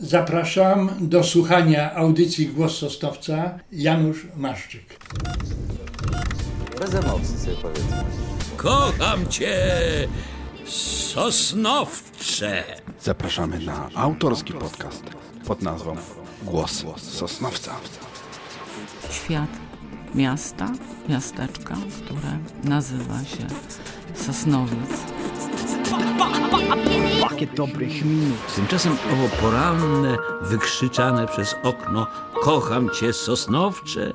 Zapraszam do słuchania audycji Głos Sosnowca Janusz Maszczyk. Bez emocji powiedzmy. Kocham cię, Sosnowcze. Zapraszamy na autorski podcast pod nazwą Głos Sosnowca. Świat miasta, miasteczka, które nazywa się Sosnowiec. Pakiet dobrych minut. Tymczasem owo poranne, wykrzyczane przez okno Kocham cię, Sosnowcze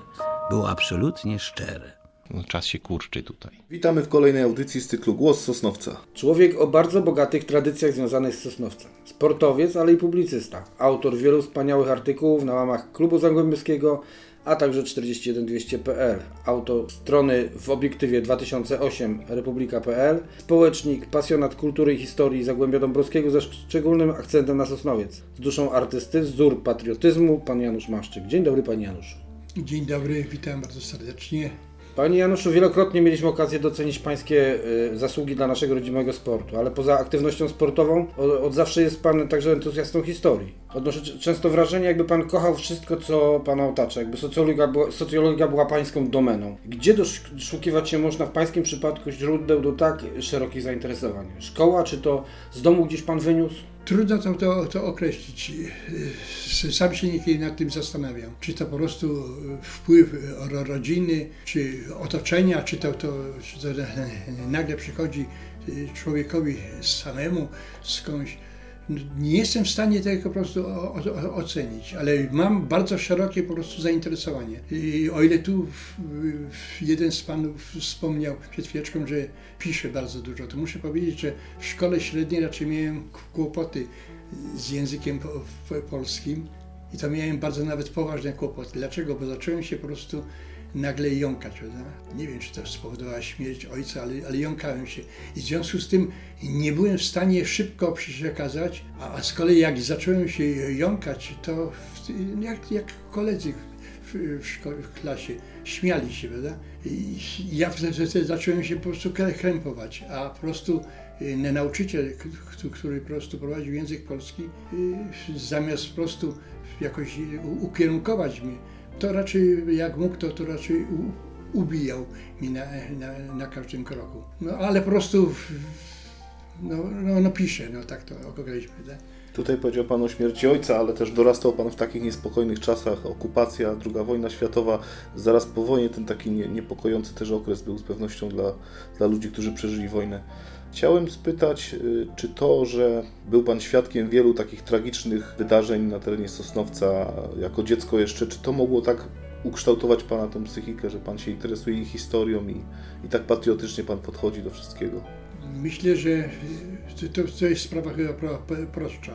było absolutnie szczere. No, czas się kurczy tutaj. Witamy w kolejnej audycji z cyklu Głos Sosnowca. Człowiek o bardzo bogatych tradycjach związanych z Sosnowcem. Sportowiec, ale i publicysta. Autor wielu wspaniałych artykułów na łamach Klubu Zagłębiowskiego, a także 41200.pl. Autor strony w obiektywie 2008 republika.pl. Społecznik, pasjonat kultury i historii Zagłębia Dąbrowskiego ze szczególnym akcentem na Sosnowiec. Z duszą artysty, wzór patriotyzmu, pan Janusz Maszczyk. Dzień dobry, panie Januszu. Dzień dobry, witam bardzo serdecznie. Panie Januszu, wielokrotnie mieliśmy okazję docenić Pańskie y, zasługi dla naszego rodzimego sportu, ale poza aktywnością sportową od, od zawsze jest Pan także entuzjastą historii. Odnoszę często wrażenie, jakby Pan kochał wszystko, co Pana otacza, jakby socjologia była, socjologia była Pańską domeną. Gdzie dosz- doszukiwać się można w Pańskim przypadku źródeł do tak szerokich zainteresowań? Szkoła, czy to z domu gdzieś Pan wyniósł? Trudno to, to, to określić. Sam się niekiedy nad tym zastanawiam. Czy to po prostu wpływ ro- rodziny, czy otoczenia, czy to, to, czy to nagle przychodzi y, człowiekowi samemu skądś. Nie jestem w stanie tego po prostu o, o, ocenić, ale mam bardzo szerokie po prostu zainteresowanie. I o ile tu w, w jeden z panów wspomniał przed chwileczką, że pisze bardzo dużo, to muszę powiedzieć, że w szkole średniej raczej miałem kłopoty z językiem po, po, polskim i to miałem bardzo nawet poważne kłopoty. Dlaczego? Bo zacząłem się po prostu nagle jąkać, prawda? Nie wiem, czy to spowodowała śmierć ojca, ale, ale jąkałem się. I w związku z tym nie byłem w stanie szybko przekazać, a, a z kolei jak zacząłem się jąkać, to w, jak, jak koledzy w, w, szkole, w klasie śmiali się, prawda? I ja wtedy zacząłem się po prostu krępować, a po prostu y, nauczyciel, który po prostu prowadził język polski, y, zamiast po prostu jakoś ukierunkować mnie, to raczej jak mógł, to, to raczej ubijał mi na, na, na każdym kroku. No ale po prostu no, no, no pisze, no tak to określmy. Tak? Tutaj powiedział Pan o śmierci ojca, ale też dorastał Pan w takich niespokojnych czasach. Okupacja, II wojna światowa, zaraz po wojnie ten taki nie, niepokojący też okres był z pewnością dla, dla ludzi, którzy przeżyli wojnę. Chciałem spytać, y, czy to, że był Pan świadkiem wielu takich tragicznych wydarzeń na terenie Sosnowca jako dziecko jeszcze, czy to mogło tak ukształtować Pana tą psychikę, że Pan się interesuje ich historią i, i tak patriotycznie Pan podchodzi do wszystkiego? Myślę, że to, to, jest sprawa chyba pro, pro, prostsza.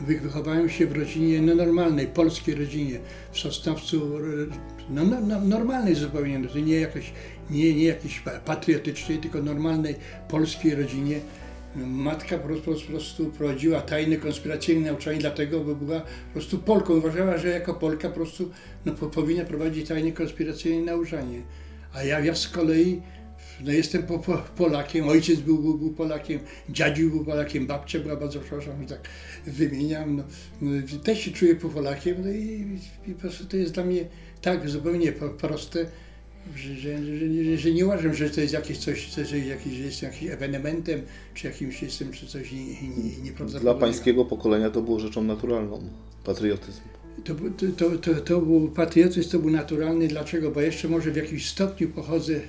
Wy- Wychowałem się w rodzinie no, normalnej, polskiej rodzinie, w Sosnowcu, no, no, no, normalnej zupełnie, to nie jakoś, nie, nie jakiejś pa- patriotycznej, tylko normalnej polskiej rodzinie. Matka po prostu, po prostu prowadziła tajne konspiracyjne nauczanie, dlatego, bo była po prostu Polką. Uważała, że jako Polka po prostu no, po, powinna prowadzić tajne konspiracyjne nauczanie. A ja, ja z kolei no jestem po, po, Polakiem, ojciec był, był, był Polakiem, dziadziu był Polakiem, babcia była bardzo, przepraszam, że tak wymieniam, no, no, też się czuję po Polakiem, no i, i po prostu to jest dla mnie tak zupełnie proste, że, że, że, że, nie uważam, że to jest jakieś coś, coś że, jakiś, że jestem jakimś ewenementem, czy jakimś jestem, czy coś nie, nieprawdopodobnego. Dla Pańskiego pokolenia to było rzeczą naturalną, patriotyzm. To, to, to, to, był patriotyzm, to był naturalny. Dlaczego? Bo jeszcze może w jakimś stopniu pochodzę,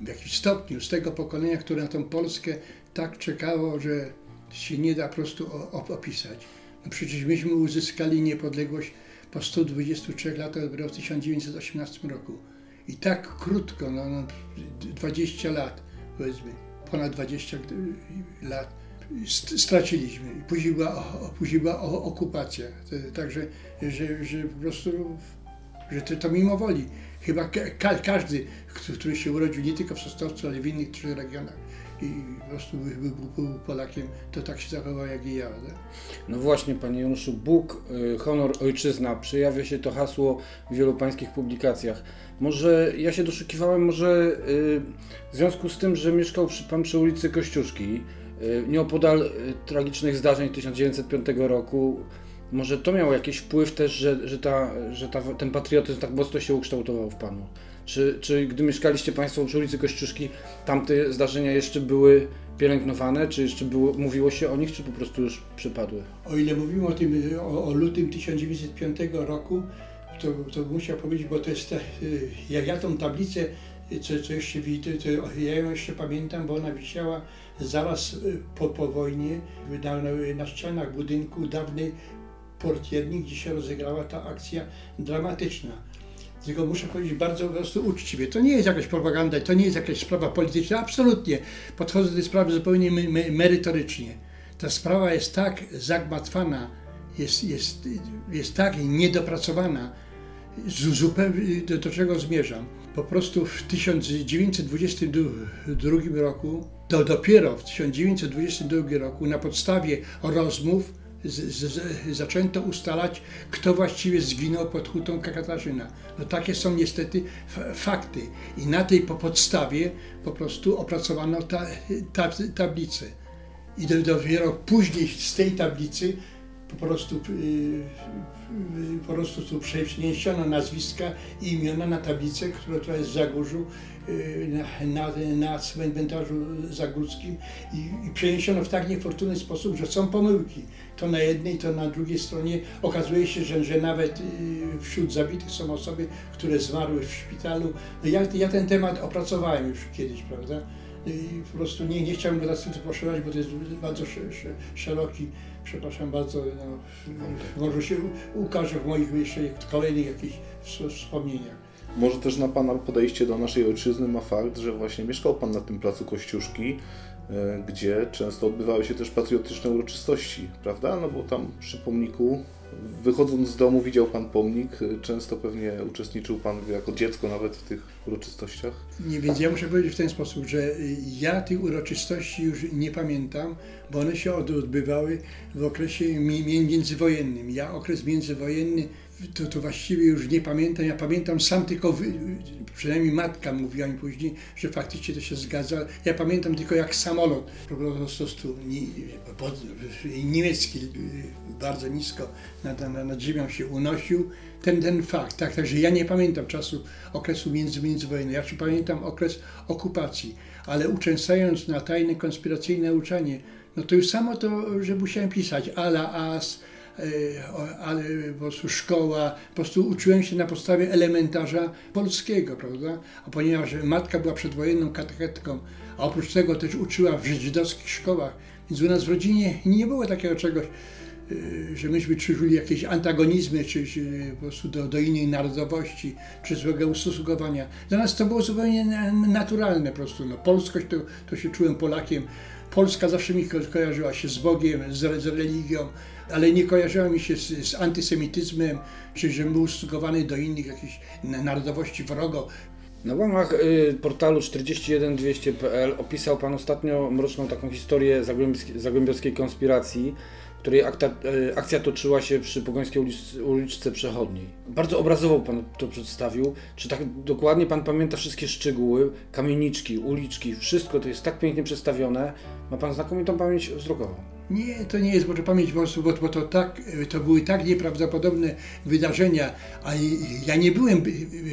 w jakimś stopniu z tego pokolenia, które na tą Polskę tak czekało, że się nie da po prostu opisać. No przecież myśmy uzyskali niepodległość po 123 latach dopiero w 1918 roku. I tak krótko, no, no 20 lat, powiedzmy, ponad 20 lat st- straciliśmy. Później była, później była okupacja. Także, że, że po prostu, że to, to mimo woli. Chyba ka- każdy, który się urodził nie tylko w Sosnowcu, ale w innych trzech regionach i po prostu był, był, Polakiem, to tak się zachował jak i ja. Tak? No właśnie, panie Januszu, Bóg, y, honor, ojczyzna, przejawia się to hasło w wielu pańskich publikacjach. Może ja się doszukiwałem, może y, w związku z tym, że mieszkał pan przy ulicy Kościuszki, y, nieopodal tragicznych zdarzeń 1905 roku, Może to miało jakiś wpływ też, że, że, ta, że ta, ten patriotyzm tak mocno się ukształtował w Panu? Czy, czy gdy mieszkaliście Państwo przy ulicy Kościuszki, tamte zdarzenia jeszcze były pielęgnowane, czy jeszcze było, mówiło się o nich, czy po prostu już przypadły? O ile mówimy o tym, o, o lutym 1905 roku, to, to musiał powiedzieć, bo to jest, ta, jak ja tą tablicę, co, co jeszcze widzę, to ja ją jeszcze pamiętam, bo ona wisiała zaraz y, po, po wojnie na, na ścianach budynku dawnej portierni, gdzie się rozegrała ta akcja dramatyczna. Tylko muszę powiedzieć bardzo po prostu uczciwie. To nie jest jakaś propaganda, to nie jest jakaś sprawa polityczna, absolutnie. Podchodzę do tej sprawy zupełnie me me merytorycznie. Ta sprawa jest tak zagmatwana, jest, jest, jest tak niedopracowana, zupełnie do, do czego zmierzam. Po prostu w 1922 roku, to dopiero w 1922 roku na podstawie rozmów z, z, zaczęto ustalać, kto właściwie zginął pod hutą Katarzyna. No takie są niestety fakty. I na tej po podstawie po prostu opracowano ta, ta, tablicę. I dopiero później z tej tablicy po prostu, po prostu tu przeniesiono nazwiska i imiona na tablicę, która tutaj jest w Zagórzu, na, na, na cmentarzu zagórskim i, i przeniesiono w tak niefortunny sposób, że są pomyłki. To na jednej, to na drugiej stronie. Okazuje się, że, że nawet wśród zabitych są osoby, które zmarły w szpitalu. Ja, ja ten temat opracowałem już kiedyś, prawda? I po prostu nie, nie chciałbym go teraz tu poszerzać, bo to jest bardzo szeroki, przepraszam bardzo, no, może się ukaże w moich jeszcze kolejnych jakichś wspomnieniach. Może też na Pana podejście do naszej ojczyzny ma fakt, że właśnie mieszkał Pan na tym placu Kościuszki, gdzie często odbywały się też patriotyczne uroczystości, prawda? No bo tam przy pomniku, wychodząc z domu, widział Pan pomnik, często pewnie uczestniczył Pan jako dziecko nawet w tych uroczystościach. Nie, więc ja muszę powiedzieć w ten sposób, że ja tych uroczystości już nie pamiętam, bo one się odbywały w okresie międzywojennym. Ja okres międzywojenny to, to właściwie już nie pamiętam. Ja pamiętam sam tylko, przynajmniej matka mówiła mi później, że faktycznie to się zgadza. Ja pamiętam tylko jak samolot po prostu niemiecki bardzo nisko nad, nad ziemią się unosił. Ten, ten fakt, tak, także ja nie pamiętam czasu okresu między, międzywojennego. Ja pamiętam okres okupacji, ale uczęszczając na tajne konspiracyjne uczenie, no to już samo to, że musiałem pisać ala as, ale po prostu szkoła, po prostu uczyłem się na podstawie elementarza polskiego, prawda? A ponieważ matka była przedwojenną katechetką, a oprócz tego też uczyła w żydowskich szkołach, więc u nas w rodzinie nie było takiego czegoś, że myśmy czuli jakieś antagonizmy, czy, czy po prostu do, do, innej narodowości, czy złego ustosunkowania. Dla nas to było zupełnie naturalne po prostu. No, polskość to, to się czułem Polakiem. Polska zawsze mi kojarzyła się z Bogiem, z, z religią, ale nie kojarzyła mi się z, z antysemityzmem, czy że był ustosunkowany do innych jakichś narodowości wrogo. Na łamach y, portalu 41200.pl opisał Pan ostatnio mroczną taką historię zagłębiowskiej konspiracji, której akta, y, akcja toczyła się przy Pogońskiej uliczce, Przechodniej. Bardzo obrazowo Pan to przedstawił. Czy tak dokładnie Pan pamięta wszystkie szczegóły, kamieniczki, uliczki, wszystko to jest tak pięknie przedstawione. Ma Pan znakomitą pamięć wzrokową. Nie, to nie jest może pamięć po bo, bo to, tak, to były tak nieprawdopodobne wydarzenia, a ja nie byłem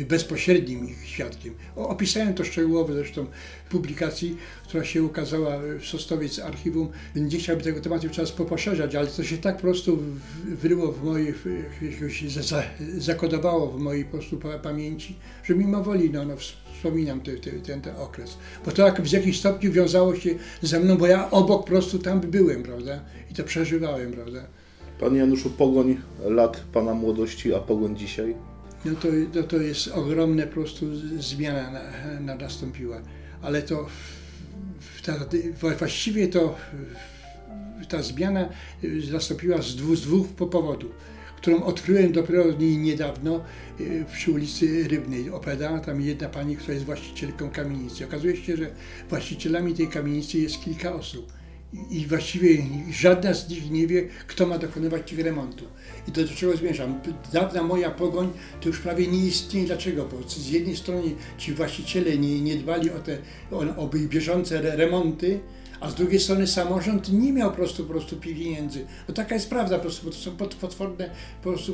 bezpośrednim ich świadkiem. Opisałem to szczegółowo zresztą publikacji, która się ukazała w Sosnowiec Archiwum. Nie chciałbym tego tematu teraz poposzerzać, ale to się tak po prostu wryło w mojej, się zakodowało w mojej po prostu pamięci, że mimo woli no, no wspominam ten, ten, ten okres. Bo to jak w jakimś stopniu wiązało się ze mną, bo ja obok po prostu tam byłem, prawda? I to przeżywałem, prawda? Panie Januszu, pogoń lat Pana młodości, a pogoń dzisiaj? No to, to, to jest ogromna po prostu zmiana na, na nastąpiła. Ale to ta, właściwie to ta zmiana nastąpiła z dwóch, z dwóch powodów którą odkryłem dopiero niedawno y, przy ulicy Rybnej. Opowiadała tam jedna pani, która jest właścicielką kamienicy. Okazuje się, że właścicielami tej kamienicy jest kilka osób. I właściwie żadna z nich nie wie, kto ma dokonywać tych remontu. I to do czego zmierzam? Dawna moja pogoń to już prawie nie istnieje. Dlaczego? Bo z jednej strony ci właściciele nie, nie dbali o te o, o bieżące remonty, a z drugiej strony samorząd nie miał po prostu, po prostu pieniędzy. No taka jest prawda, po prostu, bo to są pot- potworne, po prostu,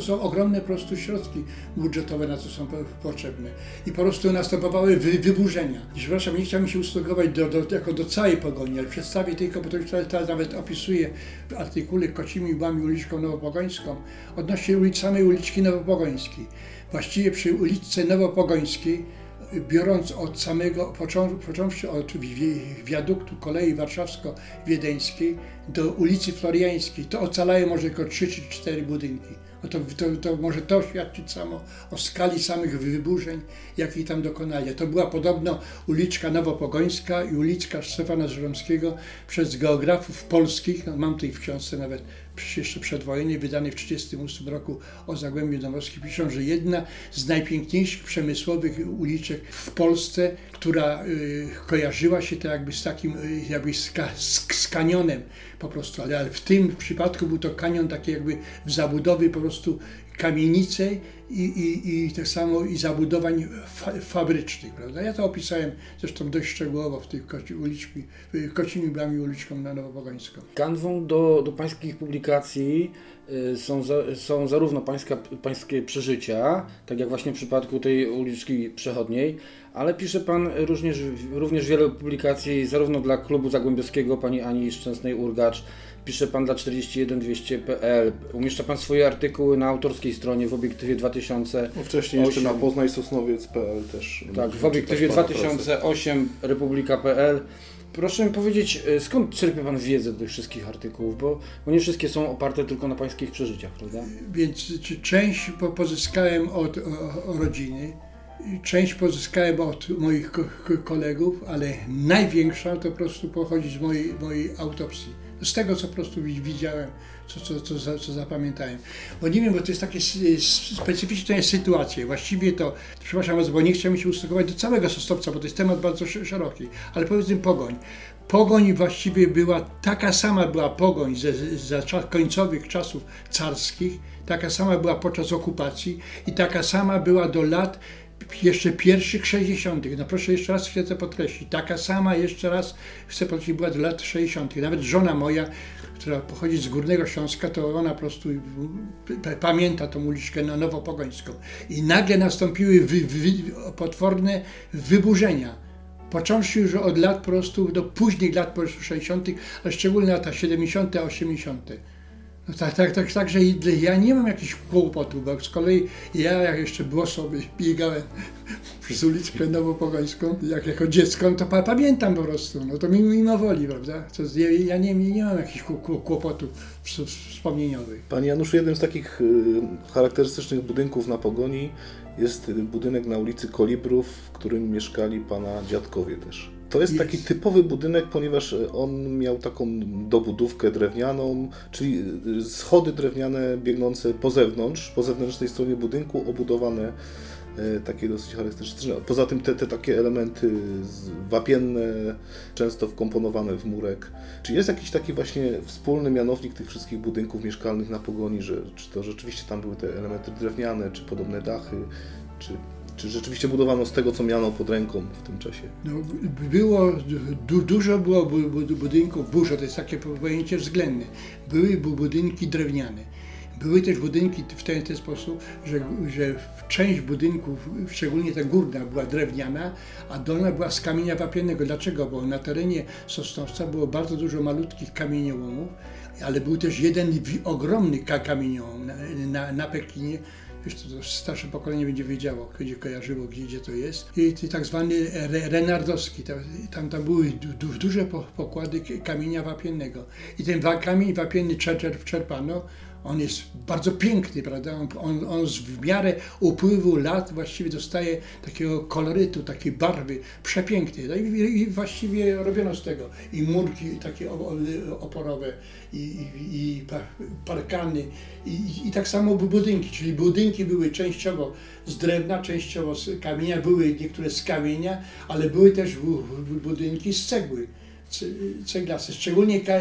są ogromne po prostu środki budżetowe, na co są po- potrzebne. I po prostu następowały wy, wyburzenia. I przepraszam, nie chciałbym się ustosunkować do, do, jako do całej pogoni, ale przedstawię tylko, bo to już teraz, nawet opisuję w artykule Kocimi Łbami uliczką Nowopogońską, odnośnie ulic, samej uliczki Nowopogońskiej. Właściwie przy uliczce Nowopogońskiej biorąc od samego, począ- począwszy od wi- wi- wiaduktu kolei warszawsko-wiedeńskiej do ulicy Floriańskiej, to ocalają może tylko 3 czy 4 budynki. To, to, to może to świadczyć samo o skali samych wyburzeń, jakich tam dokonali. To była podobno uliczka Nowopogońska i uliczka Stefana Żeromskiego przez geografów polskich, no mam tutaj w książce nawet jeszcze przedwojennej, wydanej w 1938 roku o Zagłębiu Dąbrowskim, piszą, że jedna z najpiękniejszych przemysłowych uliczek w Polsce, która y, kojarzyła się to jakby z takim, y, jakby z, z, kanionem po prostu, ale, ale w tym przypadku był to kanion taki jakby w zabudowie po prostu kamienice i, i, i tak samo i zabudowań fa, fabrycznych, prawda? Ja to opisałem zresztą dość szczegółowo w tej koci, uliczki, Kocimi Blami uliczką na Nowopogońską. Kanwą do, do pańskich publikacji są, za, są zarówno pańska, pańskie przeżycia, tak jak właśnie w przypadku tej uliczki przechodniej, ale pisze pan również, również wiele publikacji zarówno dla klubu zagłębiowskiego pani Ani Szczęsnej-Urgacz, pisze pan dla 41200.pl, umieszcza pan swoje artykuły na autorskiej stronie w obiektywie 2000. No wcześniej jeszcze na poznajsosnowiec.pl też. Tak, w obiektywie czytać pana pracę. 2008 republika.pl. Proszę mi powiedzieć, y, skąd czerpie Pan wiedzę do tych wszystkich artykułów, bo, bo nie wszystkie są oparte tylko na Pańskich przeżyciach, prawda? Więc część po- pozyskałem od o rodziny, część pozyskałem od moich ko- ko- kolegów, ale największa to po prostu pochodzi z mojej, mojej autopsji. Z tego, co po prostu wi- widziałem, co, co, co, co zapamiętałem. Bo nie wiem, bo to jest takie specyficzne sytuacje. Właściwie to, przepraszam bardzo, bo nie chciałbym się ustosunkować do całego Sosnowca, bo to jest temat bardzo sz- szeroki, ale powiedzmy Pogoń. Pogoń właściwie była, taka sama była pogoń ze, za czas, końcowych czasów carskich, taka sama była podczas okupacji i taka sama była do lat jeszcze pierwszych 60. No proszę jeszcze raz chcę to podkreślić. Taka sama jeszcze raz chcę podkreślić była do lat 60. Nawet żona moja, która pochodzi z Górnego Śląska, to ona po prostu pamięta tą uliczkę na Nowopogońską. I nagle nastąpiły wy, wy, potworne wyburzenia. Począwszy już od lat po prostu do późnych lat po prostu 60., a szczególnie lata 70., 80. No tak, tak, tak, także ja nie mam jakichś kłopotów, bo z kolei ja jak jeszcze było sobie biegałem przez uliczkę Nowopogońską, jak jako dziecko, to pa, pamiętam po prostu, no to mimo, mimo woli, prawda? To ja, ja nie, nie mam jakichś kł- kł- kłopotów ws- wspomnieniowych. Panie Januszu, jednym z takich y, charakterystycznych budynków na Pogoni jest y, budynek na ulicy Kolibrów, w którym mieszkali pana dziadkowie też. To jest taki typowy budynek, ponieważ y, on miał taką dobudówkę drewnianą, czyli y, schody drewniane biegnące po zewnątrz, po zewnętrznej stronie budynku, obudowane y, takie dosyć charakterystyczne. Poza tym te, te takie elementy wapienne, często wkomponowane w murek. Czy jest jakiś taki właśnie wspólny mianownik tych wszystkich budynków mieszkalnych na Pogoni, że czy to rzeczywiście tam były te elementy drewniane, czy podobne dachy, czy, czy rzeczywiście budowano z tego, co miano pod ręką w tym czasie? No, było, du, dużo było bu- bu- budynków, dużo to jest takie pojęcie względne. Były bu- budynki drewniane. Były też budynki w ten, ten sposób, że, że część budynków, szczególnie ta górna, była drewniana, a dolna była z kamienia wapiennego. Dlaczego? Bo na terenie Sosnowca było bardzo dużo malutkich kamieniołomów, ale był też jeden ogromny ka- kamieniołom na, na, na Pekinie, Wiesz, to, to starsze pokolenie będzie wiedziało, będzie kojarzyło, gdzie, gdzie to jest. I, tak zwany re, renardowski, tam, tam, były du, du, duże po- pokłady kamienia wapiennego. I ten kamień wapienny czer, czerpano, on jest bardzo piękny, prawda? On, on, on w miarę upływu lat właściwie dostaje takiego kolorytu, takiej barwy przepięknej. No i, i, właściwie robiono z tego i murki takie oporowe, i, i, i pa- parkany, i, i, tak samo bu- budynki, czyli budynki były częściowo z drewna, częściowo z kamienia, były niektóre z kamienia, ale były też bu- bu- budynki z cegły, ce- ceglaste, szczególnie ka,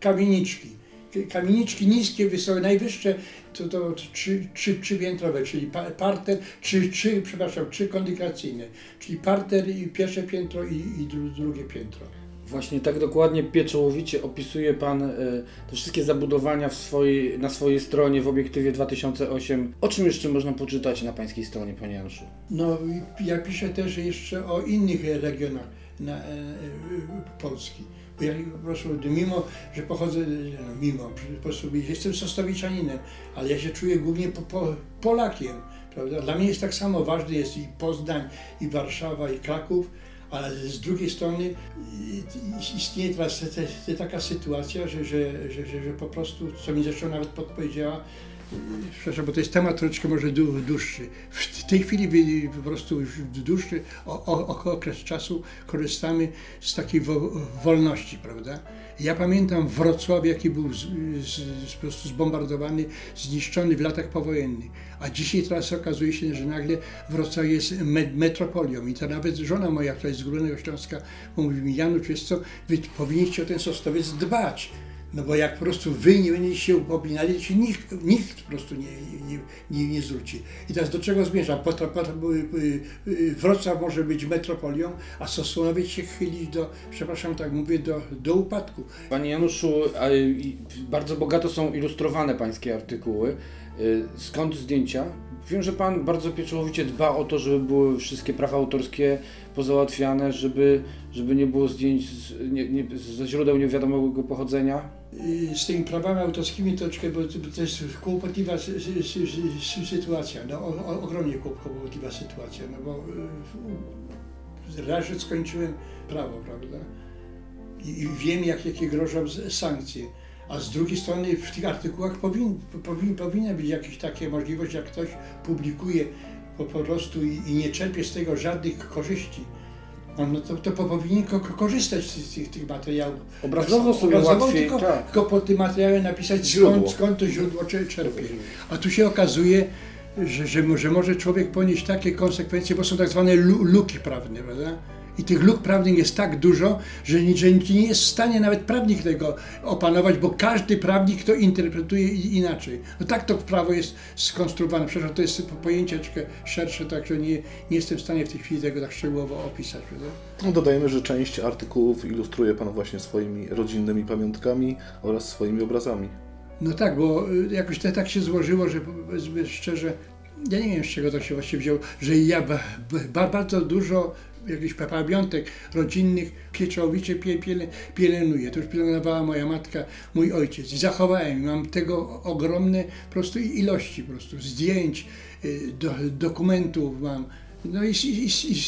kamieniczki. Kamieniczki niskie, wysokie, najwyższe to, to trzy, trzy, trzypiętrowe, czyli pa- parter, czy, czy, przepraszam, trzy kondykacyjne, czyli parter i pierwsze piętro i, i dru, drugie piętro. Właśnie tak dokładnie, pieczołowicie opisuje Pan e, te wszystkie zabudowania swojej, na swojej stronie w obiektywie 2008. O czym jeszcze można poczytać na Pańskiej stronie, Panie Januszu? No, ja piszę też jeszcze o innych regionach na, e, Polski. Ja po prostu, mimo, że pochodzę, no, mimo, po prostu jestem Sostowiczaninem, ale ja się czuję głównie po, po, Polakiem, prawda? Dla mnie jest tak samo ważny jest i Poznań, i Warszawa, i Kraków, ale z drugiej strony istnieje teraz te, te, te taka sytuacja, że, że, że, że po prostu, co mi zresztą nawet podpowiedziała, Przepraszam, bo to jest temat troszeczkę może dłu- dłuższy. W tej chwili po prostu już dłuższy o, o, okres czasu korzystamy z takiej wo, wolności, prawda? Ja pamiętam Wrocław, jaki był z, z, z, po prostu zbombardowany, zniszczony w latach powojennych. A dzisiaj teraz okazuje się, że nagle Wrocław jest me, metropolią. I to nawet żona moja, która jest z Górnego Śląska, mówi mi, Janusz, wiesz co, wy powinniście o ten Sosnowiec dbać. No bo jak po prostu wy nie będziecie się upomniali, to się nikt, nikt po prostu nie, nie, nie, nie zwróci. I teraz do czego zmierzam? Po, po, po, y, y, Wrocław może być metropolią, a Sosnowiec się chyli do, przepraszam, tak mówię, do, do upadku. Panie Januszu, bardzo bogato są ilustrowane Pańskie artykuły. Y, Skąd zdjęcia? Wiem, że Pan bardzo pieczołowicie dba o to, żeby były wszystkie prawa autorskie pozałatwiane, żeby, żeby nie było zdjęć z, nie, nie, ze źródeł niewiadomego pochodzenia. Z tymi prawami autorskimi to, troszkę, bo to jest kłopotliwa sy- sy- sy- sy- sytuacja, no, ogromnie kłop- kłopotliwa sytuacja, no bo y, raz, skończyłem prawo, prawda, i, i wiem, jak, jakie grożą sankcje, a z drugiej strony w tych artykułach powin, powin, powinna być jakaś taka możliwość, jak ktoś publikuje po, po prostu i, i nie czerpie z tego żadnych korzyści, no, no to, to powinien ko- ko- korzystać z tych, tych materiałów. Obrazowo sobie Obrazowo, łatwiej, tylko, tak. tylko po tym materiale napisać Źródło. skąd, skąd to źródło cze- czerpie. A tu się okazuje, że, że, że może człowiek ponieść takie konsekwencje, bo są tak zwane lu- luki prawne, prawda? I tych luk prawnych jest tak dużo, że nie, że nie jest w stanie nawet prawnik tego opanować, bo każdy prawnik to interpretuje inaczej. No tak to prawo jest skonstruowane. Przepraszam, to jest po- pojęcie troszkę szersze, także nie, nie jestem w stanie w tej chwili tego tak szczegółowo opisać. No, dodajmy, że część artykułów ilustruje Pan właśnie swoimi rodzinnymi pamiątkami oraz swoimi obrazami. No tak, bo y, jakoś to tak się złożyło, że powiedzmy szczerze, ja nie wiem z czego to się właściwie wzięło, że ja ba, ba, bardzo dużo jakichś pa- pamiątek rodzinnych pieczołowicie pie, piele, pielenuję. To już pielęgnowała moja matka, mój ojciec. Zachowałem, mam tego ogromne po prostu ilości po prostu zdjęć, y, do, dokumentów mam. No i, i,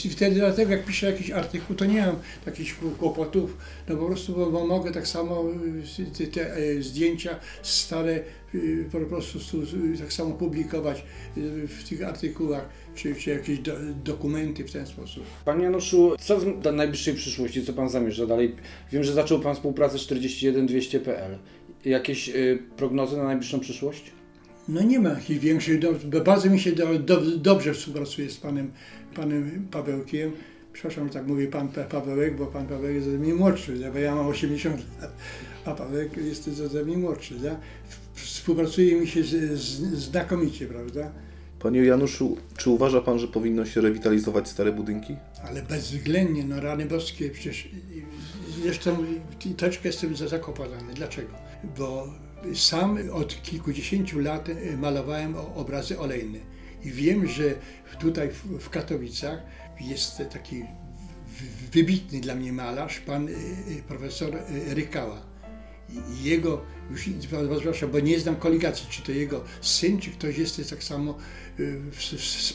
i, wtedy dlatego jak piszę jakiś artykuł, to nie mam takich kłopotów, no po prostu, bo, bo mogę tak samo y, te, te e, zdjęcia stare y, po prostu stu- tak samo publikować y, w tych artykułach, czy, czy jakieś do, dokumenty w ten sposób. Panie Januszu, co w najbliższej przyszłości, co Pan zamierza dalej? Wiem, że zaczął Pan współpracę z 41200.pl. Jakieś y, prognozy na najbliższą przyszłość? No nie ma jakichś większych, do, bardzo mi się do, do, dobrze współpracuje z panem, panem Pawełkiem. Przepraszam, że tak mówię pan Pa- Pawełek, bo pan Pawełek jest ode mnie młodszy, bo ja mam 80 lat, a Pawełek jest ode mnie młodszy. Ja? Współpracuje mi się z, z, znakomicie, prawda? Panie Januszu, czy uważa Pan, że powinno się rewitalizować stare budynki? Ale bezwzględnie, no rany boskie, przecież zresztą troszkę jestem za- zakopany. Dlaczego? Bo sam od kilkudziesięciu lat e, malowałem obrazy olejne i wiem, że tutaj w, Katowicach jest taki wybitny dla mnie malarz, pan e, e, profesor Rykała. Jego, już bo nie znam koligacji, czy to jego syn, czy ktoś jest, tak samo,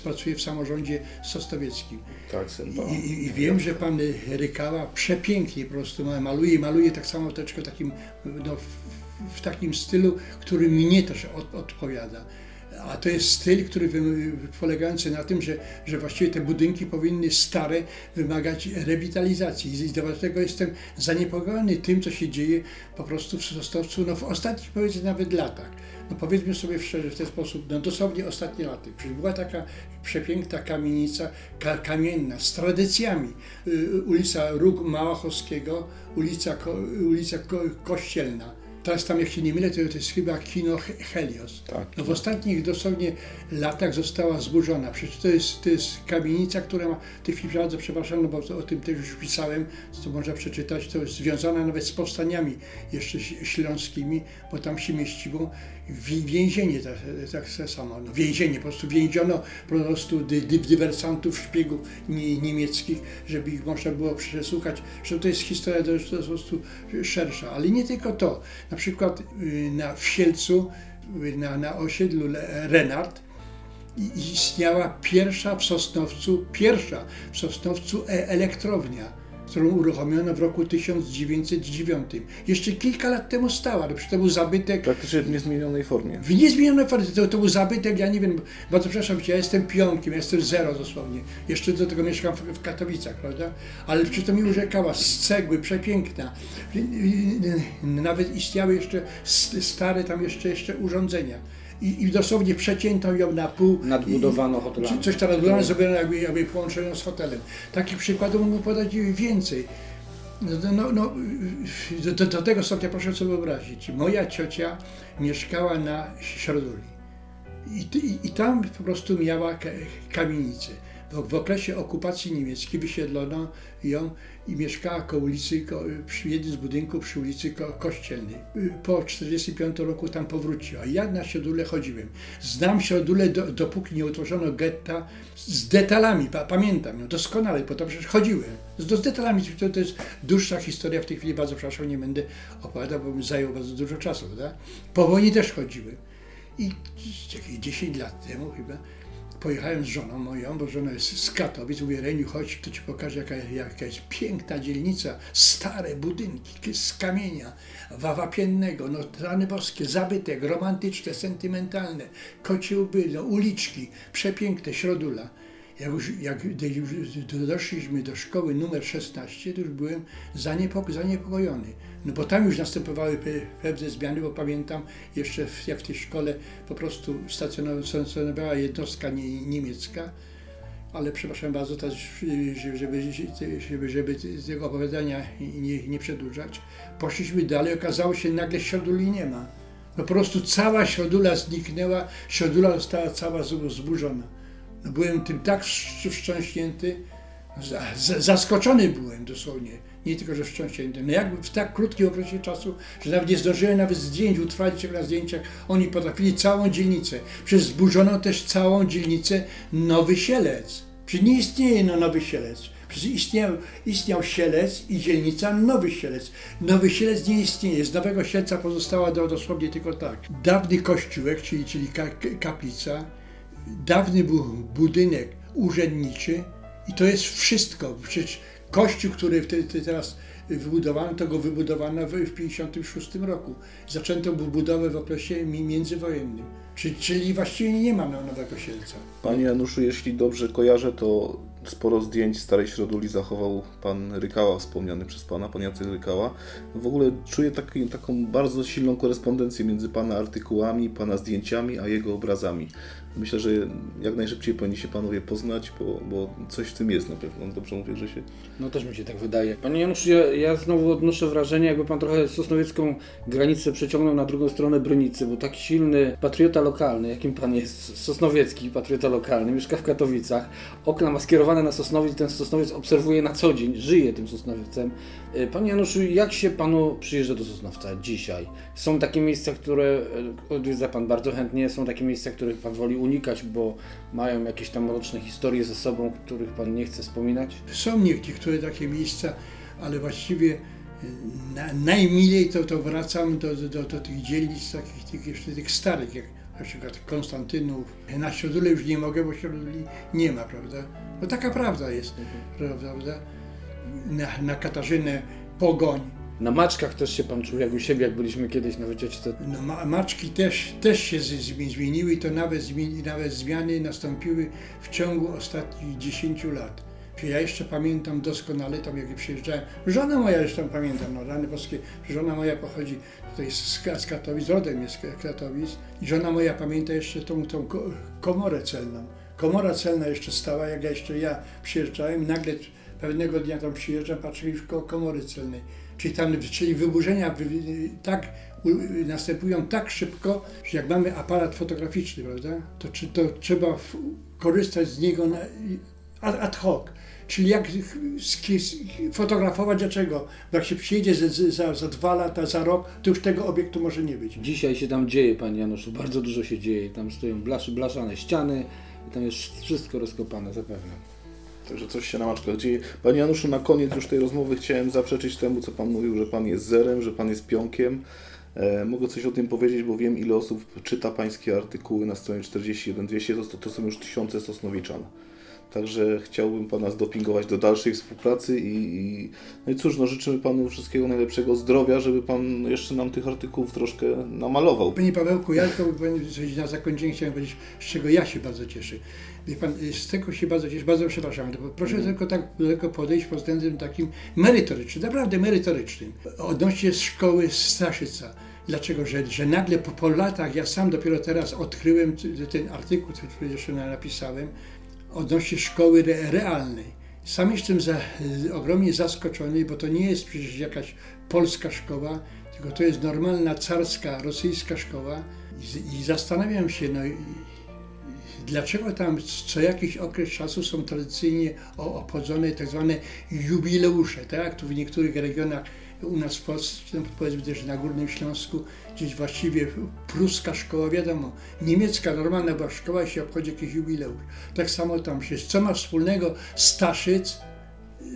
pracuje w samorządzie sostowieckim. Tak, syn I, i, I wiem, że pan Rykała przepięknie po prostu ma- maluje, maluje tak samo troszeczkę takim, no, w, takim stylu, który mnie też od, odpowiada. A to jest styl, który polegający na tym, że, że właściwie te budynki powinny stare wymagać rewitalizacji. I dlatego jestem zaniepokojony tym, co się dzieje po prostu w Sosnowcu no, w ostatnich powiedzmy nawet latach. No powiedzmy sobie szczerze w ten sposób, no dosłownie ostatnie lata. Przecież była taka przepiękna kamienica ka, kamienna z tradycjami. Y, ulica Róg Małachowskiego, ulica, ulica Ko, Kościelna. Teraz tam, jak się nie mylę, to, to jest chyba kino He- Helios. Tak. No w ostatnich dosłownie latach została zburzona. Przecież to jest, to jest kamienica, która ma, tej chwili bardzo przepraszam, no bo to, o tym też już pisałem, to można przeczytać, to jest związana nawet z powstaniami jeszcze śląskimi, bo tam się mieściło więzienie tak, tak samo. No, więzienie, po prostu więziono po prostu dy, dy, dywersantów, szpiegów nie, niemieckich, żeby ich można było przesłuchać. Że to jest historia to jest, po prostu szersza. Ale nie tylko to. Na przykład y, na w Sielcu, y, na, na osiedlu Renard, istniała pierwsza w Sosnowcu, pierwsza w Sosnowcu e- elektrownia, którą uruchomiono w roku 1909. Jeszcze kilka lat temu stała, ale przecież to był zabytek Praktycznie w niezmienionej formie. w niezmienionej formie. To, to był zabytek, ja nie wiem, bardzo przepraszam, ja jestem pionkiem, ja jestem zero dosłownie. Jeszcze do tego mieszkam w, w Katowicach, prawda? Ale przy to mi urzekała z cegły, przepiękna. Nawet istniały jeszcze stare tam jeszcze, jeszcze urządzenia. I, I dosłownie przecięto ją na pół. Nadbudowano hotelami. Coś teraz budowano, zrobiono jakby, jakby połączono z hotelem. Takich przykładów mógłbym podać więcej. No, no, no, do, do, tego stopnia proszę sobie wyobrazić. Moja ciocia mieszkała na Środuli. I, i, I tam po prostu miała ka- kamienicę. W, okresie okupacji niemieckiej wysiedlono ją i mieszkała koło ulicy, przy jednym z budynków przy ulicy ko, Kościelnej. Y, Po 1945 roku tam powróciła. Ja na Siodule chodziłem. Znam Siodule do, dopóki nie utworzono getta z detalami. Pa, pamiętam ją doskonale, bo to przecież chodziłem. Z, detalami. To, to jest dłuższa historia. W tej chwili bardzo przepraszam, nie będę opowiadał, bo mi zajął bardzo dużo czasu. Prawda? Po wojnie też chodziłem. I jakieś 10 lat temu chyba pojechałem z żoną moją, bo żona jest z Katowic, mówię Reniu, chodź, to ci pokażę jaka, jaka jest piękna dzielnica, stare budynki z kamienia, wawapiennego, no rany boskie, zabytek, romantyczne, sentymentalne, kocie łby, no, uliczki, przepiękne, środula. Jak już, jak już doszliśmy do szkoły numer 16, to już byłem zaniepoko- zaniepokojony. No bo tam już następowały pe- pewne zmiany, bo pamiętam jeszcze w, jak w tej szkole po prostu stacjonowa- stacjonowała jednostka nie, niemiecka, ale przepraszam bardzo, teraz, żeby, żeby, żeby, tego opowiadania nie, nie przedłużać, poszliśmy dalej, okazało się nagle Sioduli nie ma. No po prostu cała Siodula zniknęła, Siodula została cała zburzona. No byłem tym tak wstrząśnięty, za- za- zaskoczony byłem dosłownie. Nie tylko, że wstrząśnięty. No jakby w tak krótkim okresie czasu, że nawet nie zdążyłem nawet zdjęć utrwalić się na zdjęciach, oni potrafili całą dzielnicę. Przecież zburzono też całą dzielnicę Nowy Sielec. Przecież nie istnieje no Nowy Sielec. Przecież istniał, istniał Sielec i dzielnica Nowy Sielec. Nowy Sielec nie istnieje. Z Nowego Sielca pozostała do, dosłownie tylko tak. Dawny kościółek, czyli, czyli ka, kaplica, dawny był budynek urzędniczy i to jest wszystko. Przecież kościół, który te, te teraz wybudowano, to go wybudowano w 1956 roku. Zaczęto bu- budowę w okresie mi- międzywojennym. Czyli, czyli właściwie nie ma no- Nowego Sielca. Panie Januszu, jeśli dobrze kojarzę, to sporo zdjęć starej środuli zachował pan Rykała, wspomniany przez pana, pan Jacek Rykała. W ogóle czuję taki, taką bardzo silną korespondencję między pana artykułami, pana zdjęciami, a jego obrazami. Myślę, że jak najszybciej powinni się panowie poznać, bo, bo coś w tym jest na pewno. Dobrze mówię, że się... No też mi się tak wydaje. Panie Januszu, ja, ja znowu odnoszę wrażenie, jakby pan trochę sosnowiecką granicę przeciągnął na drugą stronę Bronicy, bo taki silny patriota lokalny, jakim pan jest, sosnowiecki patriota lokalny, mieszka w Katowicach, okna ma skierowane na Sosnowiec, ten Sosnowiec obserwuje na co dzień, żyje tym Sosnowiecem. Y, Panie Januszu, jak się panu przyjeżdża do Sosnowca dzisiaj? Są takie miejsca, które y, odwiedza pan bardzo chętnie, są takie miejsca, których pan woli unikać, bo mają jakieś tam mroczne historie ze sobą, których pan nie chce wspominać? Są niektóre takie miejsca, ale właściwie y, na, najmilej to, to wracam do, do, do tych dzielnic, takich tych, jeszcze tych starych, jak na przykład Konstantynów. Na Siodule już nie mogę, bo Sioduli nie ma, prawda? No taka prawda jest, prawda? Na, na Katarzynę Pogoń. Na maczkach też się pan czuł jak u siebie, jak byliśmy kiedyś na wycieczce. No, ma, maczki też, też się zmieniły i to nawet, zmieni, nawet zmiany nastąpiły w ciągu ostatnich 10 lat. Ja jeszcze pamiętam doskonale, tam jak przyjeżdżałem, żona moja zresztą pamiętam, no rany boskie, żona moja pochodzi tutaj z, z Katowic, rodem jest z Katowic i żona moja pamięta jeszcze tą, tą ko- komorę celną. Komora celna jeszcze stała, jak ja jeszcze ja przyjeżdżałem nagle pewnego dnia tam przyjeżdżam, patrzę już koło komory celnej. Czyli tam, czyli wyburzenia wy- tak następują tak szybko, że jak mamy aparat fotograficzny, prawda, to, to trzeba korzystać z niego na, ad, hoc. Czyli jak fotografować dlaczego? Bo jak się przyjedzie za, za, za dwa lata, za rok, to już tego obiektu może nie być. Dzisiaj się tam dzieje, panie Januszu, bardzo dużo się dzieje. Tam stoją blaszane ściany i tam jest wszystko rozkopane zapewne. Także coś się na maczkach dzieje. Panie Januszu, na koniec już tej rozmowy chciałem zaprzeczyć temu, co Pan mówił, że Pan jest zerem, że Pan jest pionkiem. E, mogę coś o tym powiedzieć, bo wiem, ile osób czyta Pańskie artykuły na stronie 41200, to, to są już tysiące Sosnowiczan. Także chciałbym Pana zdopingować do dalszej współpracy i, i no i cóż, no życzymy Panu wszystkiego najlepszego zdrowia, żeby Pan jeszcze nam tych artykułów troszkę namalował. Panie Pawełku, ja tylko powiem coś na zakończenie chciałem powiedzieć, z czego ja się bardzo cieszę. Wie pan, z tego się bardzo cieszę, bardzo przepraszam, proszę tylko tak tylko podejść pod względem takim merytorycznym, naprawdę merytorycznym. Odnośnie szkoły Staszyca. Dlaczego? Że, że nagle po, po latach, ja sam dopiero teraz odkryłem ten artykuł, który jeszcze napisałem, odnośnie szkoły re, realnej. Sam jestem za, ogromnie zaskoczony, bo to nie jest przecież jakaś polska szkoła, tylko to jest normalna carska, rosyjska szkoła. I, i zastanawiam się, no, dlaczego tam co jakiś okres czasu są tradycyjnie obchodzone tak zwane jubileusze, tak tu w niektórych regionach u nas w Polsce, tam powiedzmy też na Górnym Śląsku, gdzieś właściwie pruska szkoła, wiadomo, niemiecka normalna była szkoła się obchodzi jakiś jubileusz. Tak samo tam się, co ma wspólnego Staszyc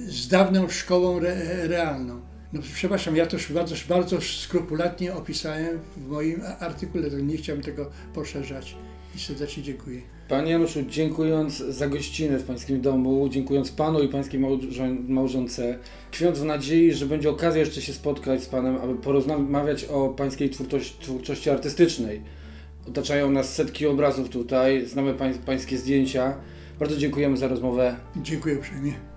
z dawną szkołą re, realną. No przepraszam, ja to już bardzo, bardzo skrupulatnie opisałem w moim artykule, nie chciałbym tego poszerzać i serdecznie dziękuję. Panie Januszu, dziękując za gościnę w Pańskim domu, dziękując Panu i Pańskiej małżon- małżonce, tkwiąc w nadziei, że będzie okazja jeszcze się spotkać z Panem, aby porozmawiać o Pańskiej twórczości, twórczości artystycznej. Otaczają nas setki obrazów tutaj, znamy pań, Pańskie zdjęcia. Bardzo dziękujemy za rozmowę. Dziękuję uprzejmie.